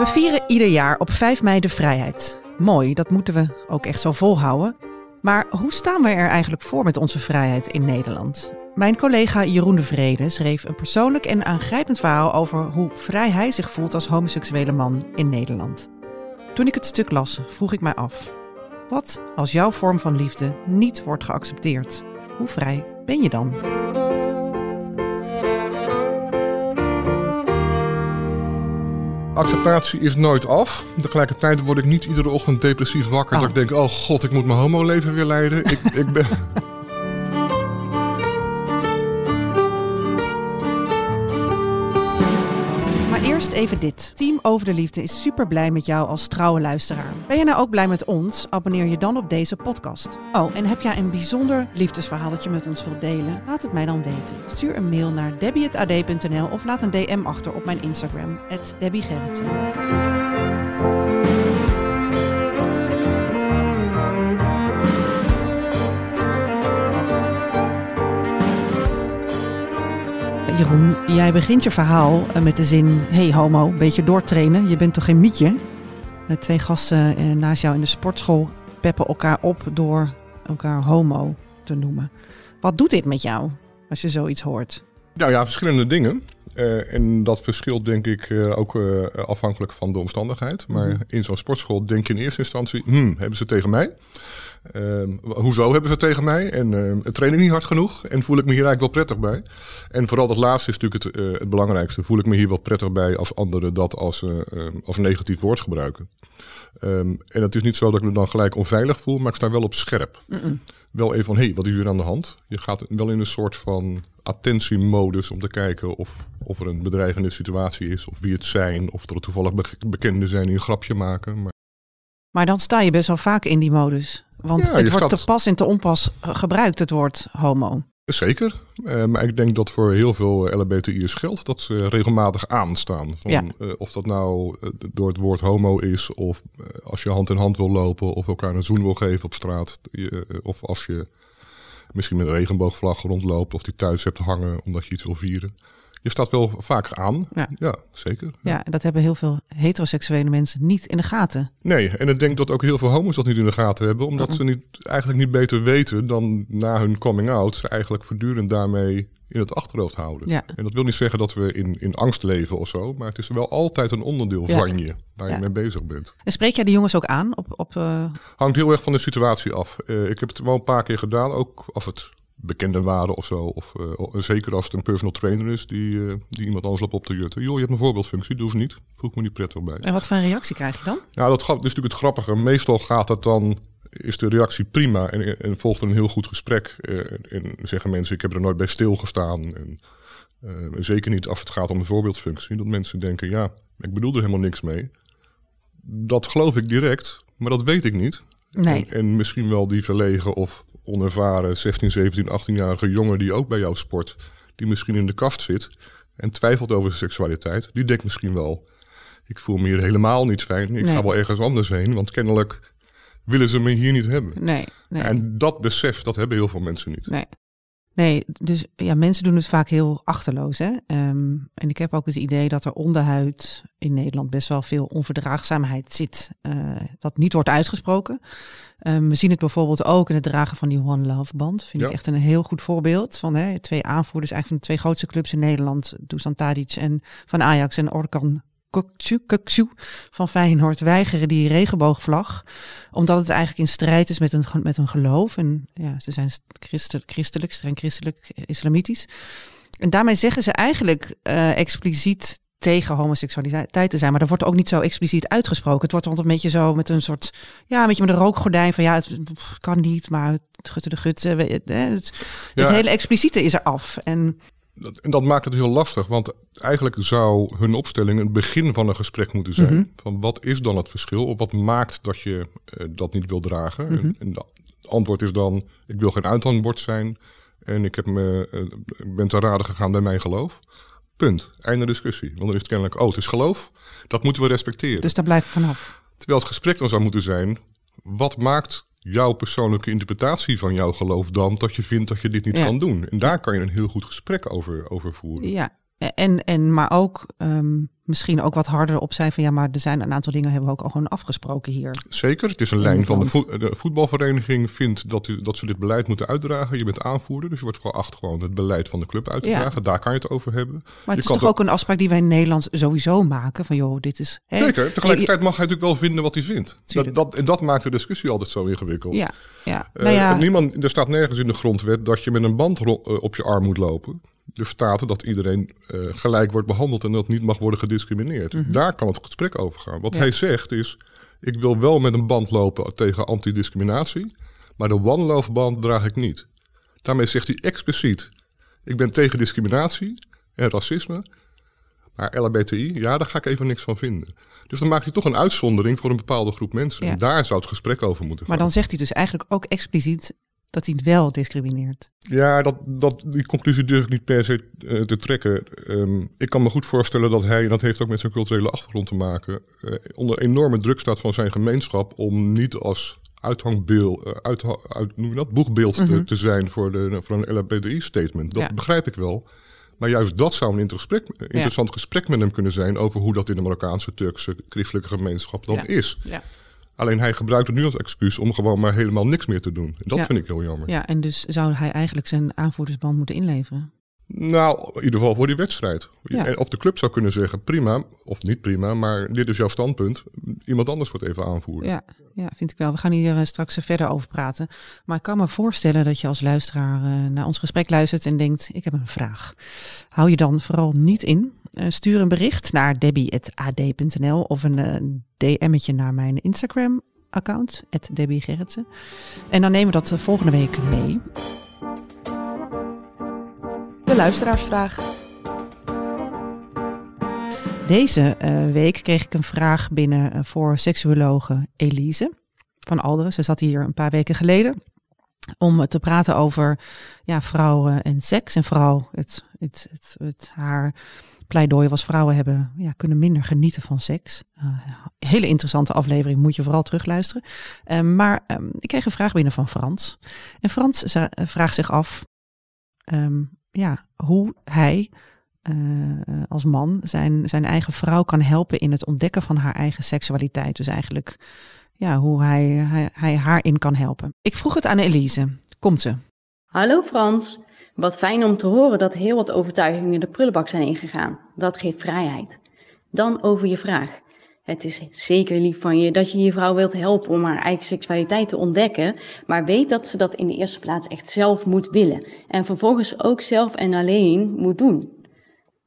We vieren ieder jaar op 5 mei de vrijheid. Mooi, dat moeten we ook echt zo volhouden. Maar hoe staan we er eigenlijk voor met onze vrijheid in Nederland? Mijn collega Jeroen de Vrede schreef een persoonlijk en aangrijpend verhaal over hoe vrij hij zich voelt als homoseksuele man in Nederland. Toen ik het stuk las, vroeg ik mij af: wat als jouw vorm van liefde niet wordt geaccepteerd? Hoe vrij ben je dan? Acceptatie is nooit af. Tegelijkertijd word ik niet iedere ochtend depressief wakker. Oh. Dat ik denk, oh god, ik moet mijn homo-leven weer leiden. ik, ik ben... even dit. Team Over de Liefde is super blij met jou als trouwe luisteraar. Ben je nou ook blij met ons? Abonneer je dan op deze podcast. Oh, en heb jij een bijzonder liefdesverhaal dat je met ons wilt delen? Laat het mij dan weten. Stuur een mail naar debbie.ad.nl of laat een DM achter op mijn Instagram, @debbiegerritsen. Jeroen, jij begint je verhaal eh, met de zin: Hey homo, een beetje doortrainen. Je bent toch geen mietje? Eh, Twee gasten eh, naast jou in de sportschool peppen elkaar op door elkaar homo te noemen. Wat doet dit met jou als je zoiets hoort? Nou ja, verschillende dingen. En dat verschilt denk ik ook afhankelijk van de omstandigheid. Maar Mhm. in zo'n sportschool denk je in eerste instantie, hmm, hebben ze tegen mij? Ehm, hoezo hebben ze tegen mij? En uh, train ik niet hard genoeg? En voel ik me hier eigenlijk wel prettig bij? En vooral dat laatste is natuurlijk het, eh, het belangrijkste. Voel ik me hier wel prettig bij als anderen dat als, eh, eh, als negatief woord gebruiken? Ehm, en het is niet zo dat ik me dan gelijk onveilig voel, maar ik sta wel op scherp. Wel even van, hé, hey, wat is hier aan de hand? Je gaat wel in een soort van attentiemodus om te kijken of, of er een bedreigende situatie is, of wie het zijn, of er toevallig be- bekenden zijn die een grapje maken. Maar Maar dan sta je best wel vaak in die modus. Want Ja, het wordt staat- te pas en te onpas gebruikt, het woord homo. zeker. Eh, maar ik denk dat voor heel veel LHBTI'ers geldt dat ze regelmatig aanstaan. Van, Ja. eh, of dat nou eh, door het woord homo is, of als je hand in hand wil lopen, of elkaar een zoen wil geven op straat. Of als je misschien met een regenboogvlag rondloopt, of die thuis hebt hangen omdat je iets wil vieren. Je staat wel vaak aan. Ja. zeker. Ja, dat hebben heel veel heteroseksuele mensen niet in de gaten. Nee, en ik denk dat ook heel veel homo's dat niet in de gaten hebben, omdat ze niet, eigenlijk niet beter weten dan na hun coming out ze eigenlijk voortdurend daarmee in het achterhoofd houden. Ja. En dat wil niet zeggen dat we in, in angst leven of zo, maar het is wel altijd een onderdeel Ja. van je waar je mee bezig bent. En spreek jij de jongens ook aan op, op eh, Hangt heel erg van de situatie af. Eh, ik heb het wel een paar keer gedaan, ook als het bekenden waren of zo. Of eh, zeker als het een personal trainer is die, eh, die iemand anders loopt op te jutten. Joh, je hebt een voorbeeldfunctie, doe ze niet. Voel ik me niet prettig bij. En wat voor een reactie krijg je dan? Ja, dat gaat- dat is natuurlijk het grappige. Meestal gaat het dan, is de reactie prima en, en volgt er een heel goed gesprek. Eh, en zeggen mensen, ik heb er nooit bij stilgestaan. En, zeker niet als het gaat om een voorbeeldfunctie. Dat mensen denken, ja, ik bedoel er helemaal niks mee. Dat geloof ik direct, maar dat weet ik niet. Nee. En, en misschien wel die verlegen of onervaren 16, 17, 18-jarige jongen die ook bij jou sport, die misschien in de kast zit en twijfelt over zijn seksualiteit, die denkt misschien wel, ik voel me hier helemaal niet fijn, ik Nee. ga wel ergens anders heen, want kennelijk willen ze me hier niet hebben. Nee, nee. En dat besef, dat hebben heel veel mensen niet. Nee. Nee, dus ja, mensen doen het vaak heel achterloos. Hè? Ehm, en ik heb ook het idee dat er onderhuid in Nederland best wel veel onverdraagzaamheid zit. eh, dat niet wordt uitgesproken. Ehm, we zien het bijvoorbeeld ook in het dragen van die One Love band. Vind ik Ja. echt een heel goed voorbeeld. Van hè, twee aanvoerders eigenlijk van de twee grootste clubs in Nederland. Dusan Tadic en van Ajax en Orkan Van Feyenoord weigeren die regenboogvlag. Omdat het eigenlijk in strijd is met hun, met hun geloof. En ja, ze zijn christen, christelijk, streng christelijk, eh, islamitisch. En daarmee zeggen ze eigenlijk eh, expliciet tegen homoseksualiteit te zijn. Maar dat wordt ook niet zo expliciet uitgesproken. Het wordt altijd een beetje zo met een soort, ja, een beetje met een rookgordijn van ja, het kan niet, maar het gutte de gut. Het, Ja. het hele expliciete is er af. En Dat- En dat maakt het heel lastig, want eigenlijk zou hun opstelling het begin van een gesprek moeten zijn. Mhm. Van wat is dan het verschil? Of wat maakt dat je eh, dat niet wil dragen? Mhm. En, en dat- het antwoord is dan, ik wil geen uithangbord zijn. En ik heb me, eh, ben te raden gegaan bij mijn geloof. Punt. Einde discussie. Want dan is het kennelijk, oh, het is geloof. Dat moeten we respecteren. dus daar blijven we vanaf. Terwijl het gesprek dan zou moeten zijn, wat maakt jouw persoonlijke interpretatie van jouw geloof dan dat je vindt dat je dit niet Ja. kan doen? En daar kan je een heel goed gesprek over, over voeren. Ja. En, en, maar ook ehm, misschien ook wat harder op zijn van ja, maar er zijn een aantal dingen hebben we ook al gewoon afgesproken hier. Zeker, het is een lijn van de, de, voetbalvereniging vindt dat, dat ze dit beleid moeten uitdragen. Je bent aanvoerder, dus je wordt geacht gewoon het beleid van de club uit te dragen. Daar kan je het over hebben. Maar het is toch ook een afspraak die wij in Nederland sowieso maken van joh, dit is... Zeker, tegelijkertijd mag hij natuurlijk wel vinden wat hij vindt. Dat, dat, en dat maakt de discussie altijd zo ingewikkeld. Ja, ja. Uh, nou ja. Niemand, er staat nergens in de grondwet dat je met een band eh, op je arm moet lopen er staat dat iedereen uh, gelijk wordt behandeld en dat niet mag worden gediscrimineerd. Mhm. Daar kan het gesprek over gaan. Wat hij zegt is, ik wil wel met een band lopen tegen antidiscriminatie, maar de one love band draag ik niet. Daarmee zegt hij expliciet, ik ben tegen discriminatie en racisme, maar LHBTI, ja, daar ga ik even niks van vinden. Dus dan maakt hij toch een uitzondering voor een bepaalde groep mensen. En daar zou het gesprek over moeten gaan. Maar dan zegt hij dus eigenlijk ook expliciet dat hij het wel discrimineert. Ja, dat, dat, die conclusie durf ik niet per se uh, te trekken. Um, ik kan me goed voorstellen dat hij, en dat heeft ook met zijn culturele achtergrond te maken, uh, onder enorme druk staat van zijn gemeenschap om niet als uithangbeeld, uh, uit, uit, noem je dat, boegbeeld mm -hmm. te, mhm. te, zijn voor, de, voor een LHBTI-statement. Dat ja. begrijp ik wel. Maar juist dat zou een gesprek, interessant ja. gesprek met hem kunnen zijn over hoe dat in de Marokkaanse, Turkse, christelijke gemeenschap dan ja. is. Ja. Alleen hij gebruikt het nu als excuus om gewoon maar helemaal niks meer te doen. En dat Ja. vind ik heel jammer. Ja, en dus zou hij eigenlijk zijn aanvoerdersband moeten inleveren? Nou, in ieder geval voor die wedstrijd. Ja. Of de club zou kunnen zeggen, prima, of niet prima, maar dit is jouw standpunt. Iemand anders wordt even aanvoeren. Ja, ja, vind ik wel. We gaan hier eh, straks eh, verder over praten. Maar ik kan me voorstellen dat je als luisteraar eh, naar ons gesprek luistert en denkt, ik heb een vraag. Hou je dan vooral niet in. Stuur een bericht naar debbie.ad.nl of een DM'tje naar mijn Instagram account, Debbie Gerritsen. En dan nemen we dat volgende week mee. De luisteraarsvraag. Deze eh, week kreeg ik een vraag binnen eh, voor seksuologe Elise van Alderen. Ze zat hier een paar weken geleden om te praten over ja, vrouwen en seks. En vooral het, het, het, haar pleidooi was vrouwen hebben, ja, kunnen minder genieten van seks. Uh, hele interessante aflevering, moet je vooral terugluisteren. Uh, maar um, ik kreeg een vraag binnen van Frans. En Frans vraagt zich af um, ja, hoe hij uh, als man zijn, zijn eigen vrouw kan helpen in het ontdekken van haar eigen seksualiteit. Dus eigenlijk ja, hoe hij, hij, hij haar in kan helpen. Ik vroeg het aan Elise. Komt ze? Hallo Frans. Wat fijn om te horen dat heel wat overtuigingen de prullenbak zijn ingegaan. Dat geeft vrijheid. Dan over je vraag. Het is zeker lief van je dat je je vrouw wilt helpen om haar eigen seksualiteit te ontdekken, maar weet dat ze dat in de eerste plaats echt zelf moet willen en vervolgens ook zelf en alleen moet doen.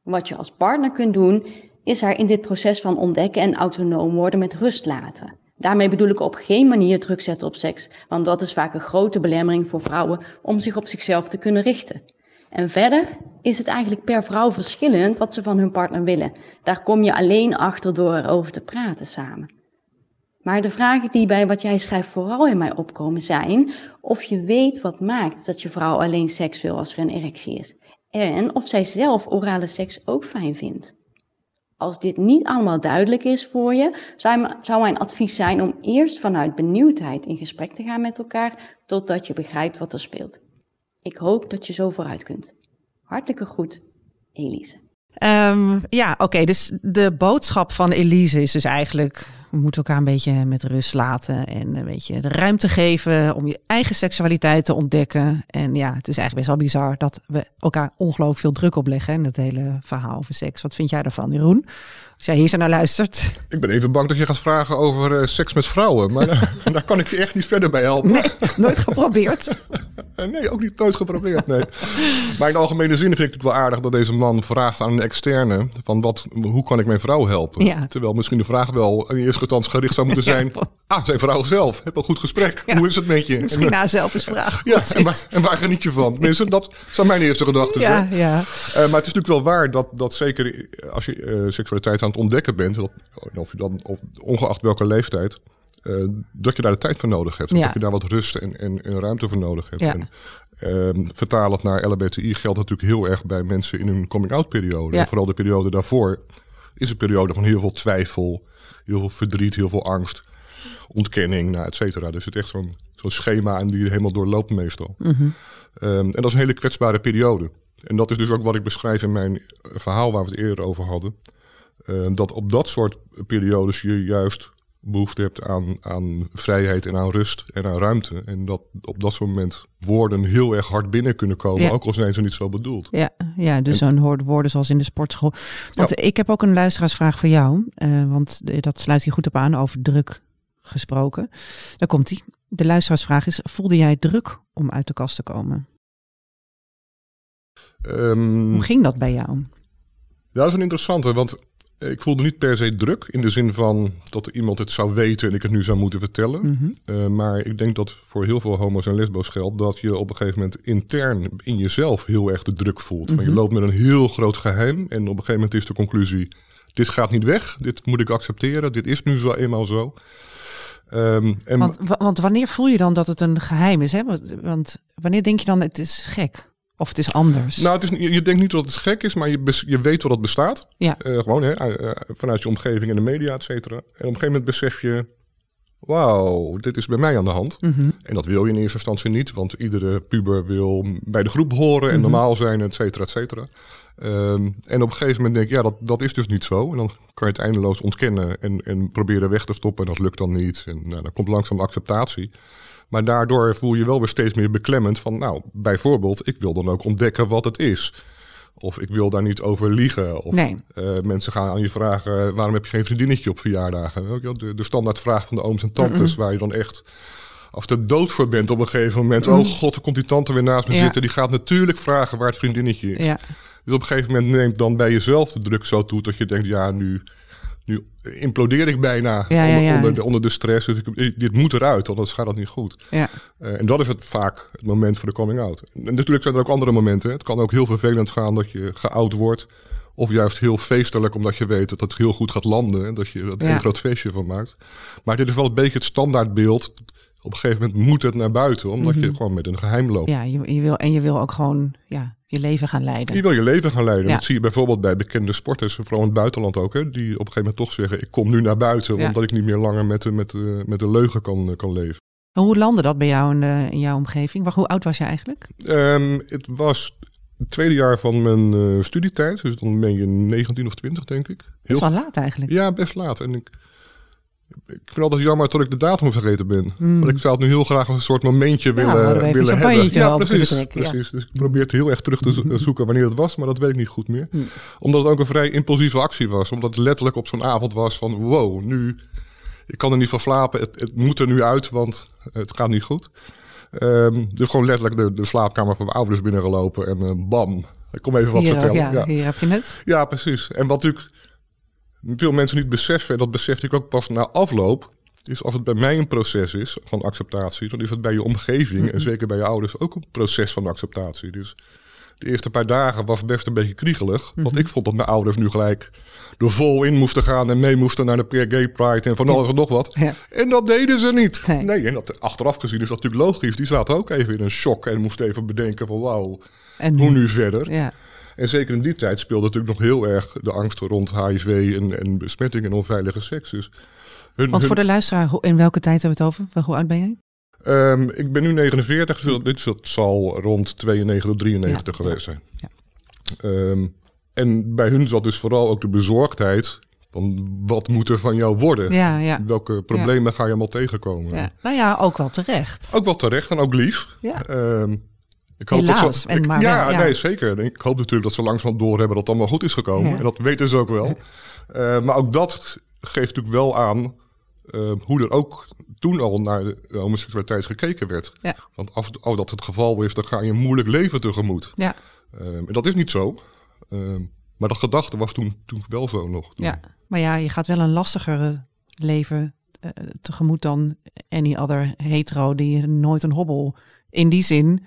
Wat je als partner kunt doen, is haar in dit proces van ontdekken en autonoom worden met rust laten. Daarmee bedoel ik op geen manier druk zetten op seks, want dat is vaak een grote belemmering voor vrouwen om zich op zichzelf te kunnen richten. En verder is het eigenlijk per vrouw verschillend wat ze van hun partner willen. Daar kom je alleen achter door erover te praten samen. Maar de vragen die bij wat jij schrijft vooral in mij opkomen zijn of je weet wat maakt dat je vrouw alleen seks wil als er een erectie is. En of zij zelf orale seks ook fijn vindt. Als dit niet allemaal duidelijk is voor je, zou mijn advies zijn om eerst vanuit benieuwdheid in gesprek te gaan met elkaar, totdat je begrijpt wat er speelt. Ik hoop dat je zo vooruit kunt. Hartelijke groet, Elise. Um, ja, oké. Dus de boodschap van Elise is dus eigenlijk: we moeten elkaar een beetje met rust laten en een beetje de ruimte geven om je eigen seksualiteit te ontdekken. En ja, het is eigenlijk best wel bizar dat we elkaar ongelooflijk veel druk opleggen in het hele verhaal over seks. Wat vind jij daarvan, Jeroen? Jij hier zo naar luistert. Ik ben even bang dat je gaat vragen over uh, seks met vrouwen, maar daar, daar kan ik je echt niet verder bij helpen. Nee, nooit geprobeerd. nee, ook niet nooit geprobeerd, nee. Maar in de algemene zin vind ik het wel aardig dat deze man vraagt aan een externe van wat, hoe kan ik mijn vrouw helpen? Ja. Terwijl misschien de vraag wel in eerste instantie gericht zou moeten zijn ja. aan zijn vrouw zelf. Heb een goed gesprek. Ja. Hoe is het met je? Misschien na zelf eens vragen. Ja, en waar, en waar, geniet je van? Tenminste, dat zijn mijn eerste gedachten. Ja, ja. Uh, maar het is natuurlijk wel waar dat, dat zeker als je seksualiteit aan het ontdekken bent, dat, of je dan, of, ongeacht welke leeftijd, uh, dat je daar de tijd voor nodig hebt. Ja. Dat je daar wat rust en, en, en ruimte voor nodig hebt. Ja. En, vertaal het naar LHBTI geldt natuurlijk heel erg bij mensen in hun coming-out periode. Ja. En vooral de periode daarvoor is een periode van heel veel twijfel, heel veel verdriet, heel veel angst, ontkenning, nou, et cetera. Dus het is echt zo'n zo'n schema en die je helemaal doorloopt meestal. Mm -hmm. um, en dat is een hele kwetsbare periode. En dat is dus ook wat ik beschrijf in mijn verhaal waar we het eerder over hadden. Uh, dat op dat soort periodes je juist behoefte hebt aan, aan vrijheid en aan rust en aan ruimte. En dat op dat soort moment woorden heel erg hard binnen kunnen komen, ook al zijn ze niet zo bedoeld. Ja, ja dus en, zo'n woorden zoals in de sportschool. Want ik heb ook een luisteraarsvraag voor jou, uh, want dat sluit hier goed op aan over druk gesproken. Daar komt hij. De luisteraarsvraag is, voelde jij druk om uit de kast te komen? Um, Hoe ging dat bij jou? Ja, dat is een interessante, want ik voelde niet per se druk in de zin van dat iemand het zou weten en ik het nu zou moeten vertellen. Mm -hmm. uh, maar ik denk dat voor heel veel homo's en lesbo's geldt dat je op een gegeven moment intern in jezelf heel erg de druk voelt. Mm -hmm. Van je loopt met een heel groot geheim en op een gegeven moment is de conclusie: dit gaat niet weg, dit moet ik accepteren, dit is nu zo eenmaal zo. Um, en want, want, wanneer voel je dan dat het een geheim is? Hè? Want, want wanneer denk je dan het is gek? Of het is anders? Nou, het is, je, je denkt niet dat het gek is, maar je, je weet wat het bestaat. Ja. Uh, gewoon hè, uh, vanuit je omgeving en de media, et cetera. En op een gegeven moment besef je, wauw, dit is bij mij aan de hand. Mm -hmm. En dat wil je in eerste instantie niet, want iedere puber wil bij de groep horen en mm -hmm. normaal zijn, et cetera, et cetera. Um, en op een gegeven moment denk ik, ja, dat, dat is dus niet zo. En dan kan je het eindeloos ontkennen en, en proberen weg te stoppen. En dat lukt dan niet. En nou, dan komt langzaam acceptatie. Maar daardoor voel je wel weer steeds meer beklemmend van, nou, bijvoorbeeld, ik wil dan ook ontdekken wat het is. Of ik wil daar niet over liegen. Of nee. uh, mensen gaan aan je vragen, waarom heb je geen vriendinnetje op verjaardagen? De, de standaardvraag van de ooms en tantes, mm -mm. waar je dan echt als de dood voor bent op een gegeven moment. Mm. Oh god, er komt die tante weer naast me ja. zitten. Die gaat natuurlijk vragen waar het vriendinnetje is. Ja. Dus op een gegeven moment neemt dan bij jezelf de druk zo toe dat je denkt, ja, nu, nu implodeer ik bijna ja, onder, ja, onder, de, onder, de, stress. Dus ik, dit moet eruit, anders gaat dat niet goed. Ja. Uh, en dat is het vaak het moment voor de coming out. En natuurlijk zijn er ook andere momenten. Het kan ook heel vervelend gaan dat je geout wordt. Of juist heel feestelijk, omdat je weet dat het heel goed gaat landen. En dat je er een groot feestje van maakt. Maar dit is wel een beetje het standaardbeeld. Op een gegeven moment moet het naar buiten, omdat mm -hmm. je gewoon met een geheim loopt. Ja, je, je, wil, en je wil ook gewoon ja, je leven gaan leiden. Je wil je leven gaan leiden. Ja. Dat zie je bijvoorbeeld bij bekende sporters, vooral in het buitenland ook. Hè, die op een gegeven moment toch zeggen, ik kom nu naar buiten, ja. omdat ik niet meer langer met, met, met de leugen kan, kan leven. En hoe landde dat bij jou in, de, in jouw omgeving? Hoe oud was je eigenlijk? Um, het was het tweede jaar van mijn uh, studietijd. Dus dan ben je 19 of 20, denk ik. Heel best wel laat eigenlijk. Ja, best laat. En ik, ik vind altijd jammer dat ik de datum vergeten ben. Mm. Want ik zou het nu heel graag een soort momentje ja, willen, willen hebben. Ja, precies. precies. Ja. Dus ik probeer het heel erg terug te zoeken wanneer het was, maar dat weet ik niet goed meer. Mm. Omdat het ook een vrij impulsieve actie was. Omdat het letterlijk op zo'n avond was van wow, nu... Ik kan er niet van slapen, het, het moet er nu uit, want het gaat niet goed. Um, dus gewoon letterlijk de, de, slaapkamer van mijn ouders binnengelopen en uh, bam, ik kom even wat hier, vertellen. Ja, ja, hier heb je het. Ja, precies. En wat natuurlijk veel mensen niet beseffen, en dat besefte ik ook pas na afloop, is als het bij mij een proces is van acceptatie, dan is het bij je omgeving mm -hmm. en zeker bij je ouders ook een proces van acceptatie. Dus de eerste paar dagen was best een beetje kriegelig, mm -hmm. want ik vond dat mijn ouders nu gelijk er vol in moesten gaan en mee moesten naar de Gay Pride en van alles en nog wat. Ja. En dat deden ze niet. Nee. nee. en dat, achteraf gezien is dat natuurlijk logisch. Die zaten ook even in een shock en moesten even bedenken van wauw, hoe nu verder? Ja. En zeker in die tijd speelde natuurlijk nog heel erg de angst rond HIV en, en besmetting en onveilige seks. Dus hun, Want voor hun... de luisteraar, in welke tijd hebben we het over? Hoe oud ben jij? Um, ik ben nu 49, dus dit zal rond 92, 93 ja, geweest zijn. Ja. Um, en bij hun zat dus vooral ook de bezorgdheid van wat moet er van jou worden? Ja, ja. Welke problemen ja. ga je allemaal tegenkomen? Ja. Nou ja, ook wel terecht. Ook wel terecht en ook lief. Ja. Um, ik hoop Helaas, dat ze, ik, maar ja, ja, nee, zeker. Ik hoop natuurlijk dat ze langzaam doorhebben dat het allemaal goed is gekomen. Ja. En dat weten ze ook wel. uh, maar ook dat geeft natuurlijk wel aan uh, hoe er ook toen al naar de homoseksualiteit gekeken werd. Ja. Want als, als dat het geval is, dan ga je een moeilijk leven tegemoet. Ja. Uh, en dat is niet zo. maar dat gedachte was toen, toen wel zo nog. Toen. Ja, maar ja, je gaat wel een lastiger leven tegemoet dan any other hetero die nooit een hobbel in die zin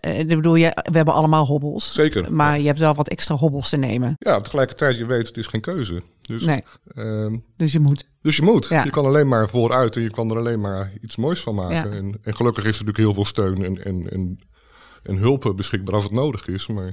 ik bedoel, je, we hebben allemaal hobbels. Zeker. Maar je hebt wel wat extra hobbels te nemen. Ja, tegelijkertijd, je weet, het is geen keuze. Dus, nee. Uh, dus je moet. Dus je moet. Ja. Je kan alleen maar vooruit en je kan er alleen maar iets moois van maken. Ja. En, en, gelukkig is er natuurlijk heel veel steun en, en, en, en hulp beschikbaar als het nodig is. Maar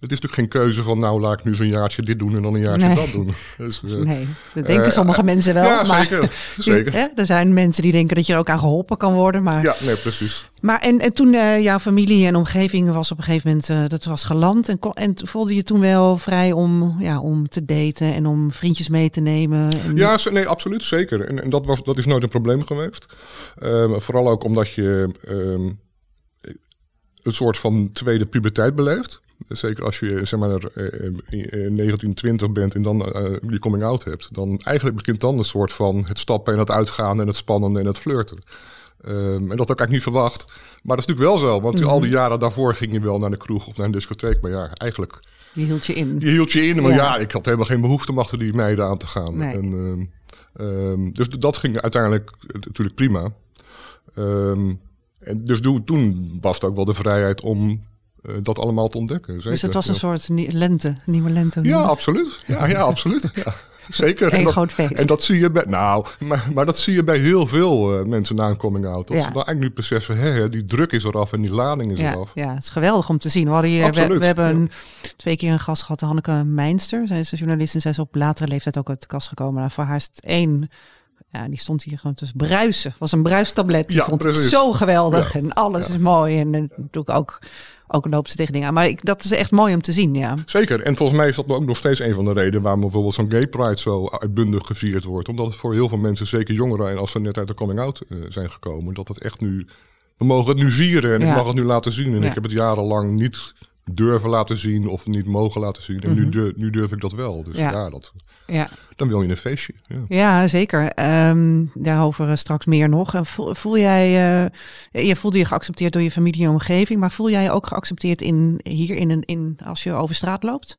Het is natuurlijk geen keuze van, nou laat ik nu zo'n jaartje dit doen en dan een jaartje Nee. dat doen. Dus, eh, Nee, dat denken eh, sommige mensen wel. ja, maar, zeker. zeker. Hè, er zijn mensen die denken dat je er ook aan geholpen kan worden. Maar, Ja, nee, precies. maar en, en toen eh, jouw familie en omgeving was op een gegeven moment, dat was geland. En, en voelde je toen wel vrij om, ja, om te daten en om vriendjes mee te nemen? En, Ja, nee, absoluut, zeker. En, en dat, was, dat is nooit een probleem geweest. Ehm, vooral ook omdat je ehm, een soort van tweede puberteit beleeft. Zeker als je zeg maar eh, eh, 19, 20 bent en dan eh, je coming out hebt. Dan eigenlijk begint dan een soort van het stappen en het uitgaan en het spannende en het flirten. Ehm, en dat had ik eigenlijk niet verwacht. Maar dat is natuurlijk wel zo. Want al die jaren daarvoor ging je wel naar de kroeg of naar een discotheek. Maar ja, eigenlijk Je hield je in. je hield je in, maar Ja. ja, ik had helemaal geen behoefte om achter die meiden aan te gaan. Nee. En, ehm, ehm, dus dat ging uiteindelijk eh, natuurlijk prima. En dus toen, was het ook wel de vrijheid om eh, dat allemaal te ontdekken. Zeker. dus het was een soort nie- lente, nieuwe lente. Ja, absoluut. Ja, ja absoluut. Ja. Zeker. Eén En dat, groot feest. en dat zie je bij, nou, maar, maar dat zie je bij heel veel eh, mensen na een coming out. Dat Ja. ze dan eigenlijk niet beseffen, hè, die druk is eraf en die lading is Ja, eraf. ja, het is geweldig om te zien. We, hier, we, hebben een, twee keer een gast gehad, Hanneke Meinster. Zij is een journalist en zij is op latere leeftijd ook uit de kast gekomen. Nou, voor haar is het één. Ja, die stond hier gewoon te bruisen. Was een bruistablet. Die Ja, vond het precies. zo geweldig en alles is mooi. En, natuurlijk ook, ook loopt ze tegen dingen aan. Maar ik, dat is echt mooi om te zien, ja. Zeker. En volgens mij is dat ook nog steeds een van de redenen waarom bijvoorbeeld zo'n gay pride zo uitbundig gevierd wordt. Omdat het voor heel veel mensen, zeker jongeren en als ze net uit de coming out eh, zijn gekomen, dat het echt nu. We mogen het nu vieren en ik mag het nu laten zien. En ik heb het jarenlang niet durven laten zien of niet mogen laten zien. En nu, durf, nu durf ik dat wel. Dus Mhm. Ja. ja, dat, ja. dan wil je een feestje. Ja. Ja, zeker. Ehm, daarover eh, straks meer nog. En voel, voel jij, eh, je voelde je geaccepteerd door je familie en omgeving, maar voel jij je ook geaccepteerd in, hier in, een, in, als je over straat loopt?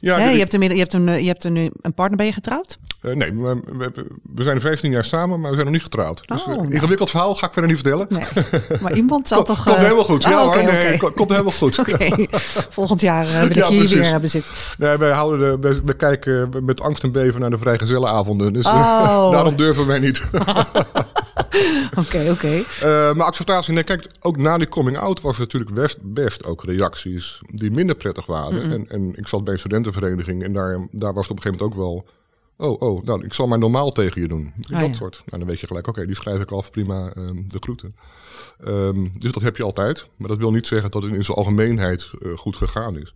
Ja, je hebt, een, je hebt, een, je hebt een, een partner, ben je getrouwd? eh, nee, we, we, we zijn 15 jaar samen, maar we zijn nog niet getrouwd. Dus Oh, eh, nou. ingewikkeld verhaal ga ik verder niet vertellen. Nee, maar iemand zal toch... Komt eh, helemaal goed. Ja hoor, nee, ko- komt helemaal goed. Oké, volgend jaar eh, wil ik Ja, je hier weer hebben zitten. Nee, wij, houden de, wij kijken met angst en beven naar de vrijgezellenavonden. Dus eh, Oh. daarom durven wij niet. Oké, oké. Eh, maar acceptatie, nee, kijk, ook na die coming out was er natuurlijk best, best ook reacties die minder prettig waren. en, en ik zat bij een studentenvereniging en daar, daar was het op een gegeven moment ook wel... Oh, oh, nou, ik zal maar normaal tegen je doen. dat Ah, ja. soort. Nou, dan weet je gelijk, oké, die schrijf ik af, prima, ehm, de groeten. Ehm, dus dat heb je altijd. Maar dat wil niet zeggen dat het in zijn algemeenheid eh, goed gegaan is.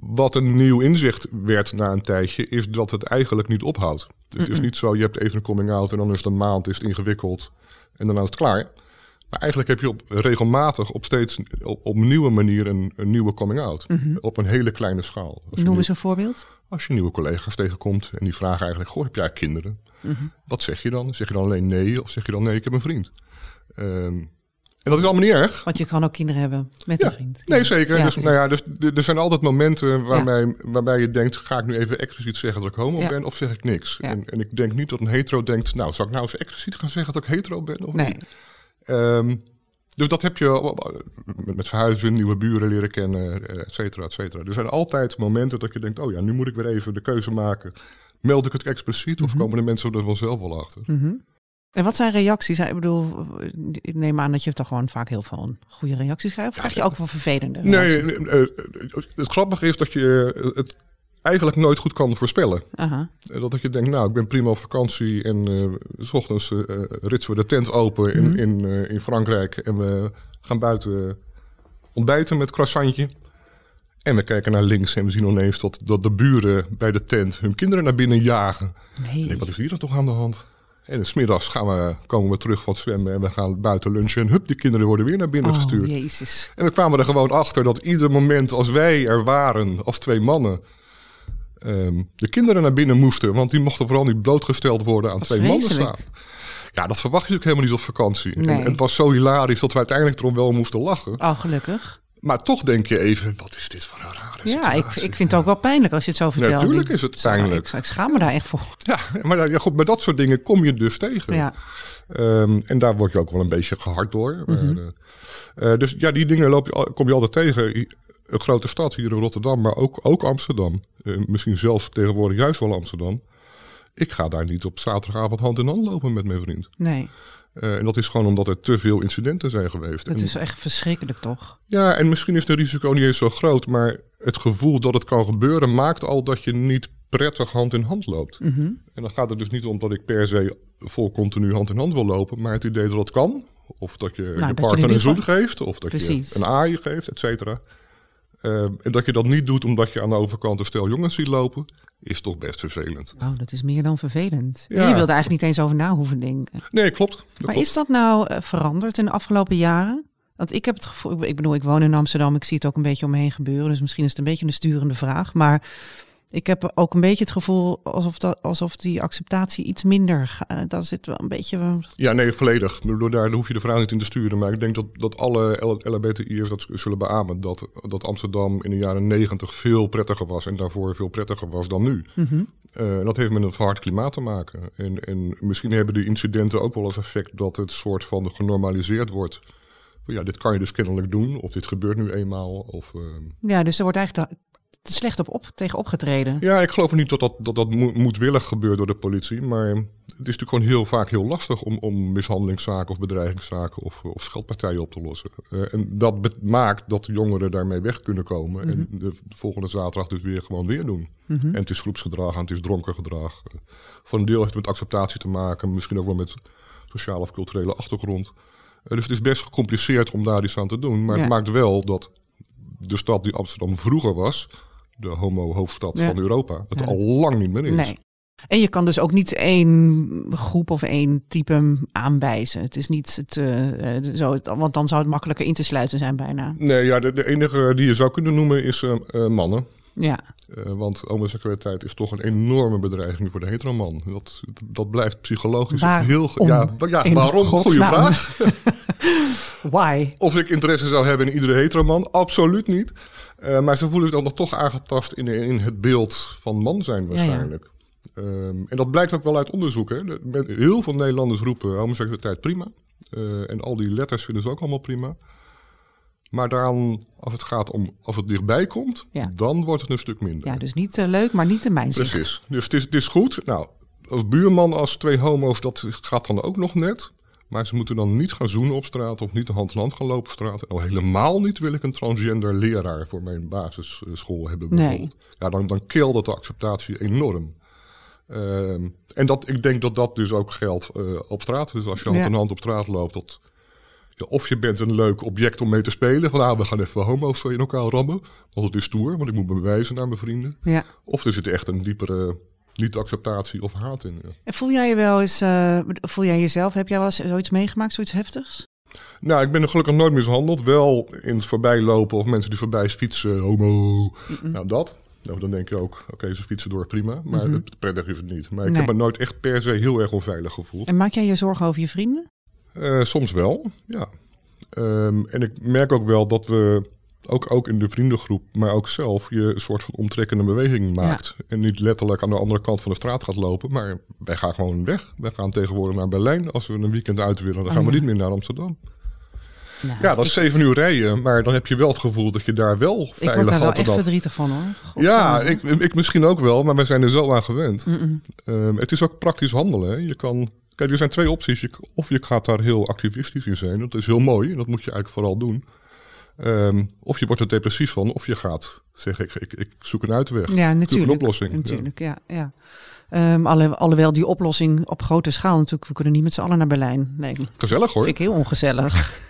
Wat een nieuw inzicht werd na een tijdje, is dat het eigenlijk niet ophoudt. Het is niet zo, je hebt even een coming out en dan is het een maand, is het ingewikkeld en dan is het klaar. Maar eigenlijk heb je op, regelmatig op steeds op, nieuwe manier een, een nieuwe coming out. Op een hele kleine schaal. Als je, Noem eens een voorbeeld. als je nieuwe collega's tegenkomt en die vragen eigenlijk, goh, heb jij kinderen? Wat zeg je dan? Zeg je dan alleen nee of zeg je dan nee, ik heb een vriend? Ehm, en dat is allemaal niet erg. Want je kan ook kinderen hebben met een vriend. Nee, zeker. Ja, dus, nou ja, dus er zijn altijd momenten waarbij, waarbij je denkt... ga ik nu even expliciet zeggen dat ik homo ben of zeg ik niks? En, en ik denk niet dat een hetero denkt... nou, zal ik nou eens expliciet gaan zeggen dat ik hetero ben of Nee. niet? Ehm, dus dat heb je met, met verhuizen, nieuwe buren leren kennen, eh, et cetera, et cetera. Er zijn altijd momenten dat je denkt... oh ja, nu moet ik weer even de keuze maken. Meld ik het expliciet Mhm. of komen de mensen er vanzelf wel achter? En wat zijn reacties? Ik bedoel, ik neem aan dat je toch gewoon vaak heel veel goede reacties krijgt. Of krijg je ook wel vervelende Nee, reacties? eh, het grappige is dat je het eigenlijk nooit goed kan voorspellen. Aha. Eh, Dat je denkt, nou, ik ben prima op vakantie en eh, s ochtends eh, ritsen we de tent open in, in, eh, in Frankrijk en we gaan buiten ontbijten met croissantje. En we kijken naar links en we zien ineens dat, dat de buren bij de tent hun kinderen naar binnen jagen. Nee. Denk, wat is hier dan toch aan de hand? En smiddags gaan we, komen we terug van het zwemmen en we gaan buiten lunchen. En hup, die kinderen worden weer naar binnen Oh, gestuurd. jezus. En we kwamen er gewoon achter dat ieder moment als wij er waren, als twee mannen, ehm, de kinderen naar binnen moesten. Want die mochten vooral niet blootgesteld worden aan Wat twee mannen samen. Ja, dat verwacht je natuurlijk helemaal niet op vakantie. Nee. En het was zo hilarisch dat we uiteindelijk erom wel moesten lachen. Oh, gelukkig. Maar toch denk je even, wat is dit voor een Ja, ik, ik vind het ook wel pijnlijk als je het zo vertelt. Natuurlijk is het pijnlijk. Ik, ik schaam me daar echt voor. Ja, maar ja, goed, met dat soort dingen kom je dus tegen. Ja. Ehm, en daar word je ook wel een beetje gehard door. Mhm. Eh, eh, dus ja, die dingen loop je, kom je altijd tegen. Een grote stad hier in Rotterdam, maar ook, ook Amsterdam. Eh, misschien zelfs tegenwoordig juist wel Amsterdam. Ik ga daar niet op zaterdagavond hand in hand lopen met mijn vriend. Nee, Eh, en dat is gewoon omdat er te veel incidenten zijn geweest. dat En- is echt verschrikkelijk toch? Ja, en misschien is het risico niet eens zo groot, maar het gevoel dat het kan gebeuren maakt al dat je niet prettig hand in hand loopt. Mhm. En dan gaat het dus niet om dat ik per se vol continu hand in hand wil lopen, maar het idee dat het kan. Of dat je Nou, je dat partner een zoen geeft, of dat Precies. je een aai geeft, et cetera. Eh, en dat je dat niet doet omdat je aan de overkant een stel jongens ziet lopen, is toch best vervelend. Oh, dat is meer dan vervelend. Ja. Je wilde eigenlijk niet eens over na hoeven denken. Nee, klopt. Dat Maar klopt. is dat nou eh, veranderd in de afgelopen jaren? Want ik heb het gevoel, ik- ik bedoel, ik woon in Amsterdam, ik zie het ook een beetje om me heen gebeuren. Dus misschien is het een beetje een sturende vraag. Maar ik heb ook een beetje het gevoel alsof, dat, alsof die acceptatie iets minder. ga- eh, Dat zit wel een beetje. Ja, nee, volledig. Daar hoef je de vrouw niet in te sturen. Maar ik denk dat, dat alle LHBTI'ers dat zullen beamen. Dat, dat Amsterdam in de jaren negentig veel prettiger was. En daarvoor veel prettiger was dan nu. Mhm. Eh, en dat heeft met een verhard klimaat te maken. En, en misschien hebben die incidenten ook wel als effect dat het soort van genormaliseerd wordt. Van, Ja, dit kan je dus kennelijk doen. Of dit gebeurt nu eenmaal. Of, ehm, Ja, dus er wordt eigenlijk te, slecht op, op tegen opgetreden. Ja, ik geloof niet dat dat, dat, dat mo- moedwillig gebeurt door de politie. Maar het is natuurlijk gewoon heel vaak heel lastig om, om mishandelingszaken of bedreigingszaken of, of scheldpartijen op te lossen. Eh, en dat maakt dat jongeren daarmee weg kunnen komen. En de volgende zaterdag dus weer gewoon weer doen. En het is groepsgedrag en het is dronken gedrag. Eh, voor een deel heeft het met acceptatie te maken. Misschien ook wel met sociale of culturele achtergrond. Eh, dus het is best gecompliceerd om daar iets aan te doen. Maar Ja. het maakt wel dat de stad die Amsterdam vroeger was, de homo-hoofdstad Ja. van Europa, het Ja, al lang niet meer is. Nee. En je kan dus ook niet één groep of één type aanwijzen. Het is niet het, eh, eh, zo, want dan zou het makkelijker in te sluiten zijn bijna. Nee, ja, de, de enige die je zou kunnen noemen is eh, mannen. Ja, want homoseksualiteit is toch een enorme bedreiging voor de heteroman. Dat, dat blijft psychologisch heel... Ja, ja waarom? Goeie godsnaam. vraag. why? Of ik interesse zou hebben in iedere heteroman? Absoluut niet. Eh, maar ze voelen zich dan nog toch aangetast in, in het beeld van man zijn Ja, ja. waarschijnlijk. Ehm, en dat blijkt ook wel uit onderzoek. Hè. Heel veel Nederlanders roepen homoseksualiteit prima. Eh, en al die letters vinden ze ook allemaal prima. Maar dan, als het gaat om, als het dichtbij komt, Ja. dan wordt het een stuk minder. Ja, dus niet eh, leuk, maar niet in mijn. Precies. Dus het is, het is goed. Nou, als buurman, als twee homo's, dat gaat dan ook nog net. Maar ze moeten dan niet gaan zoenen op straat of niet de hand in hand gaan lopen op straat. Al helemaal niet wil ik een transgender leraar voor mijn basisschool hebben Nee. bijvoorbeeld. Ja, dan, dan keelt de acceptatie enorm. Ehm, en dat, ik denk dat dat dus ook geldt eh, op straat. Dus als je hand Ja. in hand op straat loopt, dat, ja, of je bent een leuk object om mee te spelen. Van ah, we gaan even homo's in elkaar rammen. Want het is stoer, want ik moet me bewijzen naar mijn vrienden. Ja. Of er zit echt een diepere niet-acceptatie of haat in. ja. En voel jij je wel eens, eh, voel jij jezelf, heb jij wel eens zoiets meegemaakt, zoiets heftigs? Nou, ik ben er gelukkig nooit mishandeld. Wel in het voorbijlopen of mensen die voorbij fietsen, homo. Nou, dat. Nou, dan denk je ook, oké, ze fietsen door, prima. Maar het prettig is het niet. Maar ik Nee. heb me nooit echt per se heel erg onveilig gevoeld. En maak jij je zorgen over je vrienden? Eh, soms wel, ja. Ehm, en ik merk ook wel dat we, ook, ook in de vriendengroep, maar ook zelf, je een soort van omtrekkende beweging maakt. En niet letterlijk aan de andere kant van de straat gaat lopen, maar wij gaan gewoon weg. Wij gaan tegenwoordig naar Berlijn. Als we een weekend uit willen, dan Oh, gaan we ja. niet meer naar Amsterdam. Nou, Ja, dat is zeven uur rijden, maar dan heb je wel het gevoel dat je daar wel ik word veilig daar wel echt verdrietig van hoor. Ja, ik, ik misschien ook wel, maar wij zijn er zo aan gewend. Ehm, het is ook praktisch handelen. Hè. Je kan, kijk, er zijn twee opties. Je, of je gaat daar heel activistisch in zijn. Dat is heel mooi en dat moet je eigenlijk vooral doen. Ehm, of je wordt er depressief van, of je gaat zeggen: ik, ik, ik zoek een uitweg. Ja, zoek natuurlijk. een oplossing. Natuurlijk, ja. ja. Ehm, alle, alhoewel die oplossing op grote schaal natuurlijk, we kunnen niet met z'n allen naar Berlijn. Nee. Gezellig hoor. vind ik heel ongezellig.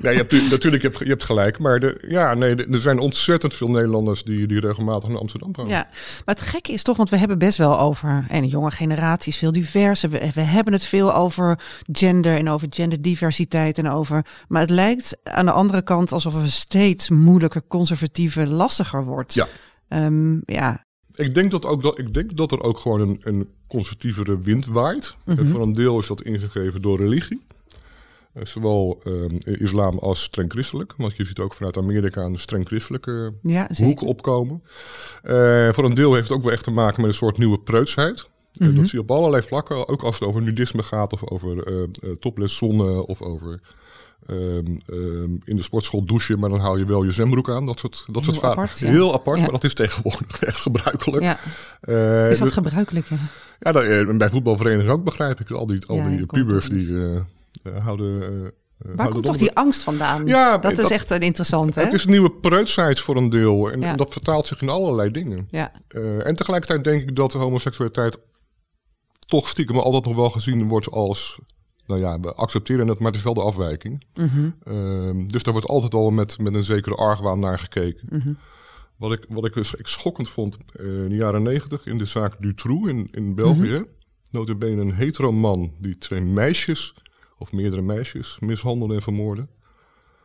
Nee, je hebt, tu- natuurlijk, je hebt, je hebt gelijk. Maar de, ja, nee, er zijn ontzettend veel Nederlanders die, die regelmatig naar Amsterdam gaan. Ja, maar het gekke is toch, want we hebben best wel over, en jonge generaties, veel diverser. We, we hebben het veel over gender en over genderdiversiteit en over. Maar het lijkt aan de andere kant alsof het steeds moeilijker, conservatiever, lastiger wordt. Ja. Ehm, ja, Ik denk dat, ook dat, ik denk dat er ook gewoon een, een conservatievere wind waait. En voor een deel is dat ingegeven door religie. Eh, zowel ehm, islam als streng christelijk. Want je ziet ook vanuit Amerika een streng christelijke ja hoek opkomen. Eh, voor een deel heeft het ook wel echt te maken met een soort nieuwe preutsheid. Eh, Mhm. dat zie je op allerlei vlakken. Ook als het over nudisme gaat of over eh, eh, topless zonne of over Ehm, ehm, in de sportschool douchen, maar dan hou je wel je zwembroek aan. Dat soort, dat soort Heel vaak. apart, ja. Heel apart, Ja. maar dat is tegenwoordig echt gebruikelijk. Ja. Eh, Is dat dus- gebruikelijk? Ja. dat, eh, bij voetbalverenigingen ook begrijp ik. Al die, al die pubers die eh, eh, houden... eh, eh, Waar komt toch die angst vandaan? Ja, dat is echt een interessant, hè? Het is een nieuwe preutsheid voor een deel. En, Ja. en dat vertaalt zich in allerlei dingen. Ja, Eh, en tegelijkertijd denk ik dat de homoseksualiteit toch stiekem altijd nog wel gezien wordt als... Nou ja, we accepteren het, maar het is wel de afwijking. mhm, Ehm, dus daar wordt altijd al met, met een zekere argwaan naar gekeken. mhm. Wat ik, wat ik dus ik schokkend vond eh, in de jaren negentig in de zaak Dutroux in, in België. Mhm. Notabene een hetero man die twee meisjes, of meerdere meisjes, mishandelde en vermoordde.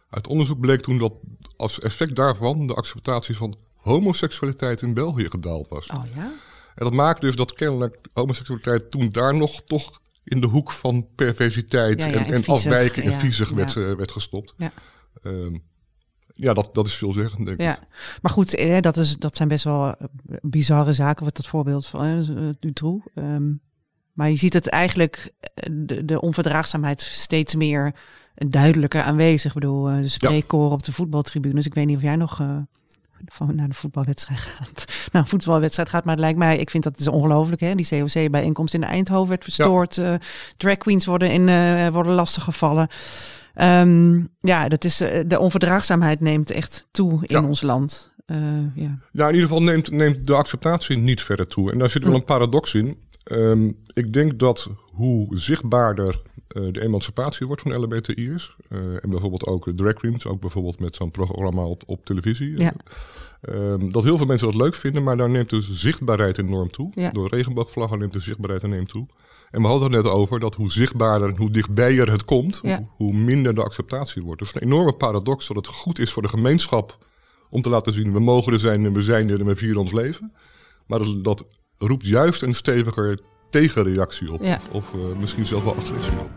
Uit onderzoek bleek toen dat als effect daarvan de acceptatie van homoseksualiteit in België gedaald was. Oh ja? En dat maakt dus dat kennelijk homoseksualiteit toen daar nog toch in de hoek van perversiteit Ja, ja, en, en en viezig, afwijken en viezig werd, eh, werd gestopt. Ja. Ehm, ja, dat, dat is veelzeggend, denk ik. Ja, maar goed, eh, dat, is, dat zijn best wel eh, bizarre zaken, wat dat voorbeeld van Dutroux. Ehm, maar je ziet het eigenlijk, eh, de, de onverdraagzaamheid steeds meer duidelijker aanwezig. Ik bedoel, eh, de spreekkoren op de voetbaltribunes. Ik weet niet of jij nog eh, van, naar de voetbalwedstrijd gaat. een voetbalwedstrijd gaat, maar het lijkt mij, ik vind dat is ongelooflijk. Hè? Die COC-bijeenkomst in Eindhoven werd verstoord. drag queens worden, in, worden lastiggevallen. Ehm, ja, dat is, de onverdraagzaamheid neemt echt toe in Ja. ons land. Ja. Ja, in ieder geval neemt, neemt de acceptatie niet verder toe. En daar zit wel een paradox in. Ehm, ik denk dat hoe zichtbaarder eh, de emancipatie wordt van LHBTI'ers... eh, en bijvoorbeeld ook drag queens, ook bijvoorbeeld met zo'n programma op, op televisie... Ja. ehm, dat heel veel mensen dat leuk vinden, maar daar neemt de zichtbaarheid enorm toe. Ja. Door regenboogvlaggen neemt de zichtbaarheid enorm toe. En we hadden het net over dat hoe zichtbaarder en hoe dichtbijer het komt, Ja. hoe minder de acceptatie wordt. Dus een enorme paradox dat het goed is voor de gemeenschap om te laten zien, we mogen er zijn en we zijn er en we vieren ons leven. Maar dat, dat roept juist een steviger tegenreactie op. Ja. Of, of eh, misschien zelfs wel agressie op.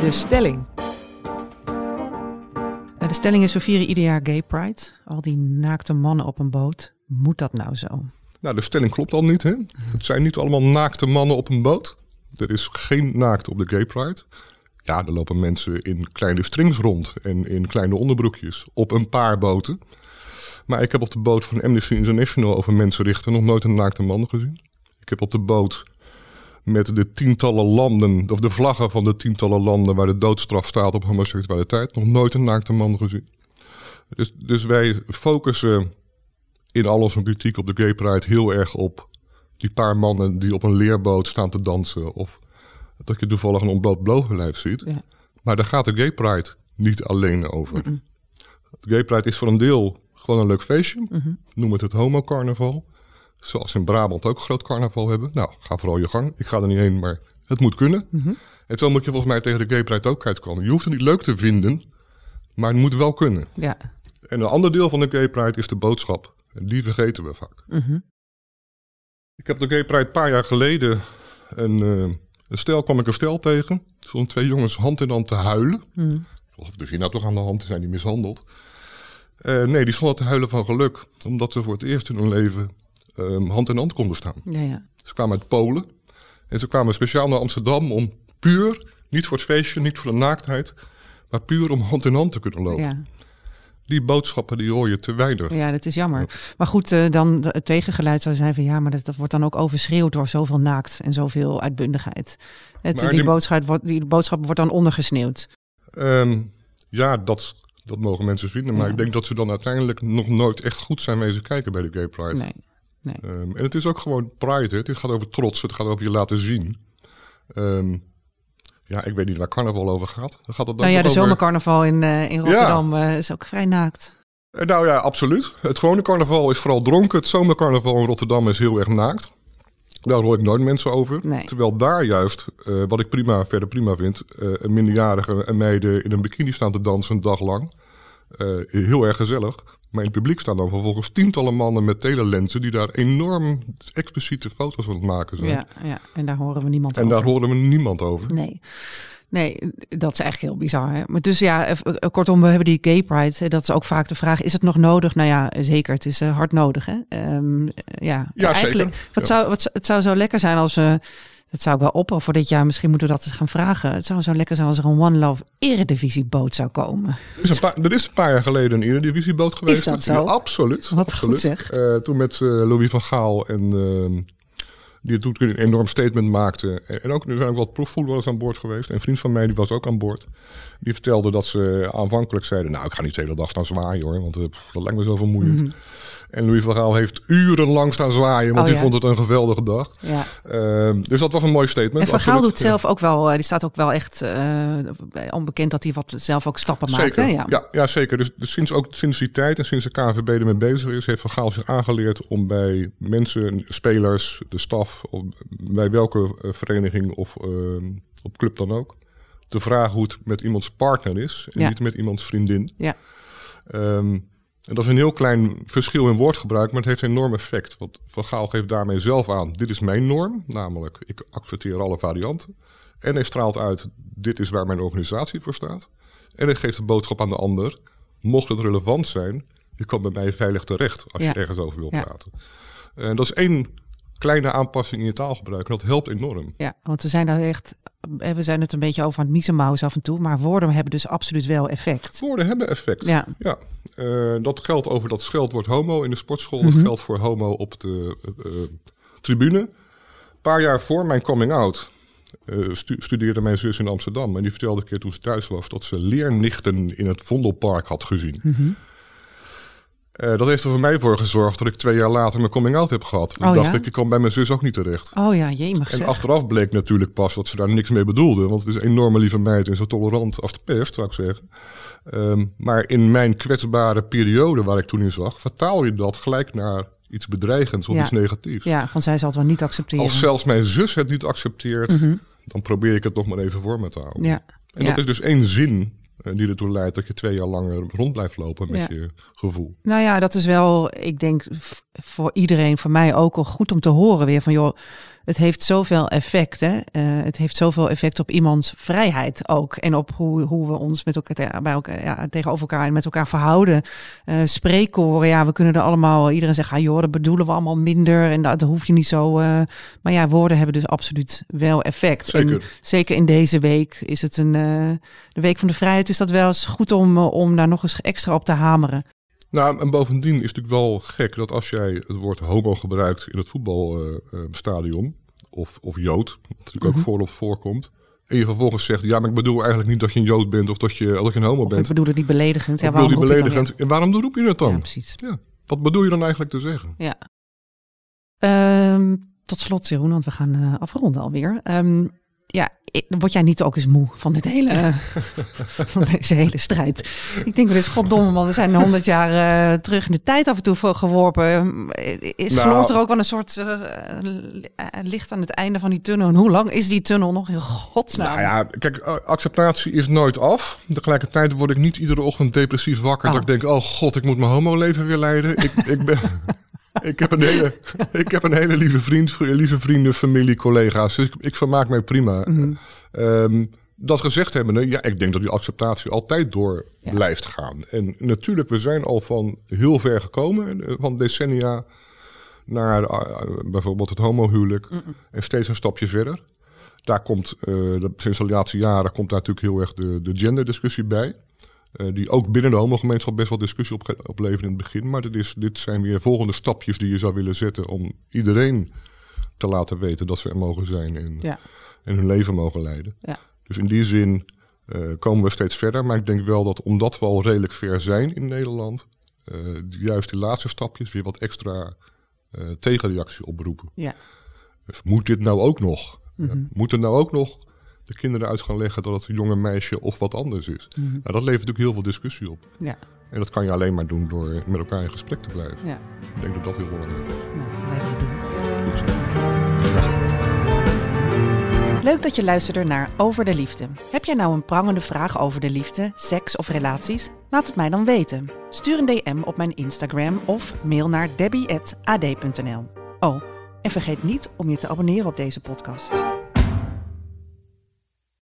De stelling. Eh, De stelling is, we vieren ieder jaar Gay Pride. Al die naakte mannen op een boot. Moet dat nou zo? Nou, de stelling klopt al niet. Hè? Het zijn niet allemaal naakte mannen op een boot. Er is geen naakte op de Gay Pride. Ja, er lopen mensen in kleine strings rond en in kleine onderbroekjes op een paar boten. Maar ik heb op de boot van Amnesty International over mensenrechten nog nooit een naakte man gezien. Ik heb op de boot met de tientallen landen, of de vlaggen van de tientallen landen waar de doodstraf staat op homoseksualiteit, nog nooit een naakte man gezien. Dus, dus wij focussen in al onze kritiek op de Gay Pride heel erg op die paar mannen die op een leerboot staan te dansen. Of dat je toevallig een ontbloot bovenlijf ziet. Ja. Maar daar gaat de Gay Pride niet alleen over. De Gay Pride is voor een deel gewoon een leuk feestje. Noem het het homo-carnaval. Zoals in Brabant ook groot carnaval hebben. Nou, ga vooral je gang. Ik ga er niet heen, maar het moet kunnen. En zo moet je volgens mij tegen de Gay Pride ook uitkomen. Je hoeft het niet leuk te vinden, maar het moet wel kunnen. Ja. En een ander deel van de Gay Pride is de boodschap. En die vergeten we vaak. Mhm. Ik heb de Gay Pride een paar jaar geleden een, eh, een stel, kwam ik een stel tegen. Zo'n twee jongens hand in hand te huilen. Mhm. Of er nou toch aan de hand, zijn die mishandeld. Eh, nee, die stonden te huilen van geluk. Omdat ze voor het eerst in hun leven ehm, hand in hand konden staan. Ja, ja. Ze kwamen uit Polen. En ze kwamen speciaal naar Amsterdam om puur, niet voor het feestje, niet voor de naaktheid, maar puur om hand in hand te kunnen lopen. ja. Die boodschappen die hoor je te weinig. Ja, dat is jammer. Maar goed, eh, dan het tegengeluid zou zijn van ja, maar dat, dat wordt dan ook overschreeuwd door zoveel naakt en zoveel uitbundigheid. Het, die- boodschap wordt, die boodschap wordt dan ondergesneeuwd. Ehm, ja, dat, dat mogen mensen vinden. Maar Ja. ik denk dat ze dan uiteindelijk nog nooit echt goed zijn wezen kijken bij de Gay Pride. Nee. nee. Ehm, en het is ook gewoon pride. Hè. Het gaat over trots. Het gaat over je laten zien. Ehm, ja, ik weet niet waar carnaval over gaat. Dan gaat het dan Nou ja, de over- zomercarnaval in, eh, in Rotterdam eh, is ook vrij naakt. Eh, Nou ja, absoluut. Het gewone carnaval is vooral dronken. Het zomercarnaval in Rotterdam is heel erg naakt. Daar hoor ik nooit mensen over. Nee. Terwijl daar juist, eh, wat ik prima, verder prima vind, eh een minderjarige en meiden in een bikini staan te dansen een dag lang. Eh, heel erg gezellig. Maar in het publiek staan dan vervolgens tientallen mannen met telelensen die daar enorm expliciete foto's het maken zijn. Ja, ja, en daar horen we niemand en over. daar horen we niemand over. Nee. Nee, dat is eigenlijk heel bizar. Hè? Maar dus ja, eh, eh, kortom, we hebben die gay pride. hè, Dat is ook vaak de vraag, is het nog nodig? Nou ja, zeker. Het is eh, hard nodig. Hè? Ehm, eh, ja, Ja, eigenlijk, zeker. Wat Ja. zou, wat, zou- het zou zo lekker zijn als we Dat zou ik wel opperen voor dit jaar. Misschien moeten we dat eens gaan vragen. Het zou zo lekker zijn als er een One Love eredivisieboot zou komen. Er is, een paar, er is een paar jaar geleden een eredivisieboot geweest. dat zo? Ja, absoluut. Wat absoluut. goed zeg. Eh, toen met eh, Louis van Gaal en ehm, die toen een enorm statement maakte. En ook, er zijn ook wat profvoetballers aan boord geweest. Een vriend van mij die was ook aan boord. Die vertelde dat ze aanvankelijk zeiden... nou, ik ga niet de hele dag staan zwaaien hoor, want eh, dat lijkt me zo vermoeiend. En Louis van Gaal heeft urenlang staan zwaaien, want Mhm. Oh, die vond het een geweldige dag. Ja. Ehm, dus dat was een mooi statement. En Van Gaal doet zelf ook wel, eh, die staat ook wel echt eh, onbekend dat hij wat zelf ook stappen maakt. Hè? ja. Ja. Ja, zeker. Dus, dus sinds, ook sinds die tijd en sinds de KNVB ermee bezig is, heeft Van Gaal zich aangeleerd om bij mensen, spelers, de staf, of bij welke eh, vereniging of eh, op club dan ook, te vragen hoe het met iemands partner is en Ja. niet met iemands vriendin. Ja. Ehm, en dat is een heel klein verschil in woordgebruik, maar het heeft een enorm effect. Want Van Gaal geeft daarmee zelf aan, dit is mijn norm, namelijk ik accepteer alle varianten. En hij straalt uit, dit is waar mijn organisatie voor staat. En hij geeft de boodschap aan de ander, mocht het relevant zijn, je kan bij mij veilig terecht als Ja. je ergens over wil Ja. praten. En dat is één kleine aanpassing in je taalgebruik en dat helpt enorm. Ja, want we zijn daar echt, we zijn het een beetje over aan het miezenmouwen af en toe, maar woorden hebben dus absoluut wel effect. Woorden hebben effect. Ja. Ja, eh, dat geldt over dat scheldwoord homo in de sportschool. Mhm. Dat geldt voor homo op de eh, eh, tribune. Een paar jaar voor mijn coming out eh, stu- studeerde mijn zus in Amsterdam. En die vertelde een keer toen ze thuis was dat ze leernichten in het Vondelpark had gezien. Mhm. Eh, dat heeft er voor mij voor gezorgd dat ik twee jaar later mijn coming out heb gehad. Oh, dacht ja? ik, ik kan bij mijn zus ook niet terecht. Oh ja, jemig En zeg. achteraf bleek natuurlijk pas dat ze daar niks mee bedoelde. Want het is een enorme lieve meid en zo tolerant als de pest, zou ik zeggen. Ehm, maar in mijn kwetsbare periode waar ik toen in zag, vertaal je dat gelijk naar iets bedreigends of Ja. iets negatiefs. Ja, van zij zal het wel niet accepteren. Als zelfs mijn zus het niet accepteert, dan probeer ik het nog maar even voor me te houden. Mhm. Ja. En Ja. dat is dus één zin die ertoe leidt dat je twee jaar langer rond blijft lopen met Ja. je gevoel. Nou ja, dat is wel, ik denk voor iedereen, voor mij ook al goed om te horen weer van joh, het heeft zoveel effect. Hè? Eh, het heeft zoveel effect op iemands vrijheid ook. En op hoe, hoe we ons met elkaar, te- bij elkaar ja, tegenover elkaar en met elkaar verhouden. Eh spreekkoren, ja, we kunnen er allemaal, iedereen zegt, ah, joh, dat bedoelen we allemaal minder. En dat, dat hoef je niet zo. eh, maar ja, woorden hebben dus absoluut wel effect. Zeker. En zeker in deze week is het een, de week van de vrijheid, is dat wel eens goed om, om daar nog eens extra op te hameren. Nou, en bovendien is het natuurlijk wel gek dat als jij het woord homo gebruikt in het voetbalstadion, of, of jood, wat natuurlijk Mhm. ook voorop voorkomt, en je vervolgens zegt, ja, maar ik bedoel eigenlijk niet dat je een jood bent of dat je, dat je een homo Of ik bent. bedoel het niet beledigend. Ja, ik bedoel waarom roep je dan beledigend. En waarom roep je het dan? Ja, precies. Ja, wat bedoel je dan eigenlijk te zeggen? Ja. Ehm, tot slot, Jeroen, want we gaan eh, afronden alweer. Ehm, ja, word jij niet ook eens moe van dit hele, van deze hele strijd? Ik denk wel eens, goddomme man, we zijn honderd jaar eh, terug in de tijd af en toe geworpen. Ehm, Is Nou. verloopt er ook wel een soort eh, eh, licht aan het einde van die tunnel? En hoe lang is die tunnel nog in godsnaam? Nou ja, kijk, eh, acceptatie is nooit af. Tegelijkertijd word ik niet iedere ochtend depressief wakker. Oh. Dat ik denk, oh god, ik moet mijn homo-leven weer leiden. ik, ik, ben, ik, heb een hele, ik heb een hele lieve vriend, lieve vrienden, familie, collega's. Dus ik, ik vermaak mij prima. Mhm. Ehm, dat gezegd hebbende, ja, ik denk dat die acceptatie altijd door Ja. blijft gaan. En natuurlijk, we zijn al van heel ver gekomen, eh, van decennia naar eh, bijvoorbeeld het homohuwelijk en steeds een stapje verder. Daar komt, eh, de, sinds de laatste jaren komt daar natuurlijk heel erg de, de genderdiscussie bij. Eh, die ook binnen de homogemeenschap best wel discussie op, opleveren in het begin. Maar dit, is, dit zijn weer volgende stapjes die je zou willen zetten om iedereen te laten weten dat ze er mogen zijn en, Ja. en hun leven mogen leiden. Ja. Dus in die zin eh, komen we steeds verder. Maar ik denk wel dat omdat we al redelijk ver zijn in Nederland, eh, juist die laatste stapjes weer wat extra tegenreactie oproepen. Ja. Dus moet dit nou ook nog? Mhm. moet er nou ook nog de kinderen uit gaan leggen dat het een jonge meisje of wat anders is? Mhm. Nou, dat levert natuurlijk heel veel discussie op. Ja. En dat kan je alleen maar doen door met elkaar in gesprek te blijven. Ja. Ik denk dat dat heel belangrijk is. Nou, blijven doen. Leuk dat je luisterde naar Over de Liefde. Heb jij nou een prangende vraag over de liefde, seks of relaties? Laat het mij dan weten. Stuur een DM op mijn Instagram of mail naar debbie.ad.nl. Oh, en vergeet niet om je te abonneren op deze podcast.